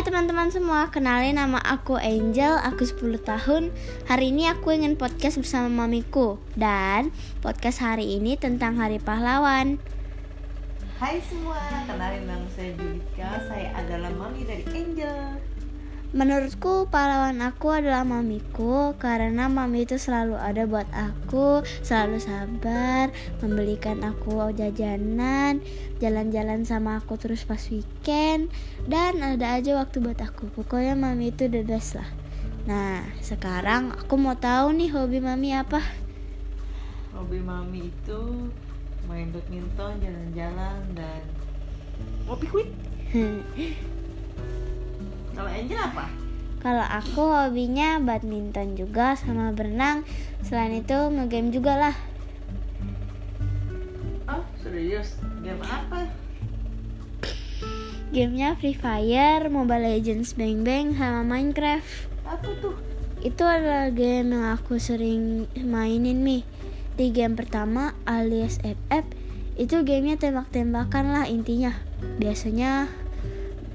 teman-teman semua, kenalin nama aku Angel, aku 10 tahun. Hari ini aku ingin podcast bersama mamiku. Dan podcast hari ini tentang Hari Pahlawan. Hai semua, kenalin nama saya Julika Saya adalah mami dari Angel Menurutku pahlawan aku adalah mamiku karena mami itu selalu ada buat aku, selalu sabar, membelikan aku jajanan, jalan-jalan sama aku terus pas weekend, dan ada aja waktu buat aku. Pokoknya mami itu the best lah. Nah, sekarang aku mau tahu nih hobi mami apa? Hobi mami itu main badminton, jalan-jalan, dan ngopi kuit Kalau Angel apa? Kalau aku hobinya badminton juga sama berenang. Selain itu ngegame juga lah. Oh serius? Game apa? Gamenya Free Fire, Mobile Legends Bang Bang, sama Minecraft. Apa tuh? Itu adalah game yang aku sering mainin nih. Di game pertama alias FF itu gamenya tembak-tembakan lah intinya. Biasanya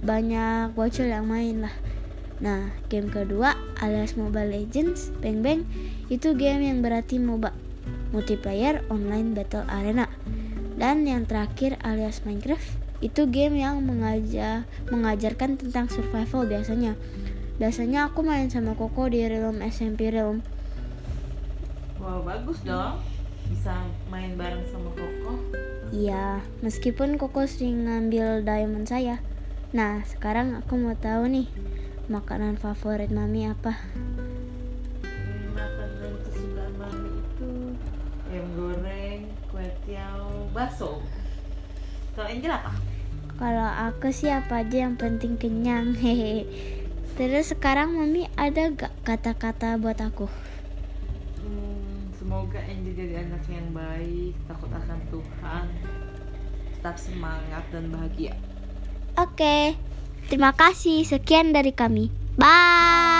banyak bocil yang main lah. Nah game kedua alias Mobile Legends Bang Bang itu game yang berarti MOBA multiplayer online battle arena. Dan yang terakhir alias Minecraft itu game yang mengajar mengajarkan tentang survival biasanya. Biasanya aku main sama Koko di Realm SMP Realm. Wow bagus dong. Bisa main bareng sama Koko. Iya meskipun Koko sering ngambil diamond saya Nah, sekarang aku mau tahu nih, makanan favorit mami apa? Makanan kesukaan mami itu ayam goreng, kue tiaw, bakso. Kalau Angel apa? Kalau aku sih apa aja yang penting kenyang, hehe. Terus sekarang mami ada gak kata-kata buat aku? Hmm, semoga Angel jadi anak yang baik, takut akan Tuhan, tetap semangat dan bahagia. Oke, terima kasih. Sekian dari kami. Bye.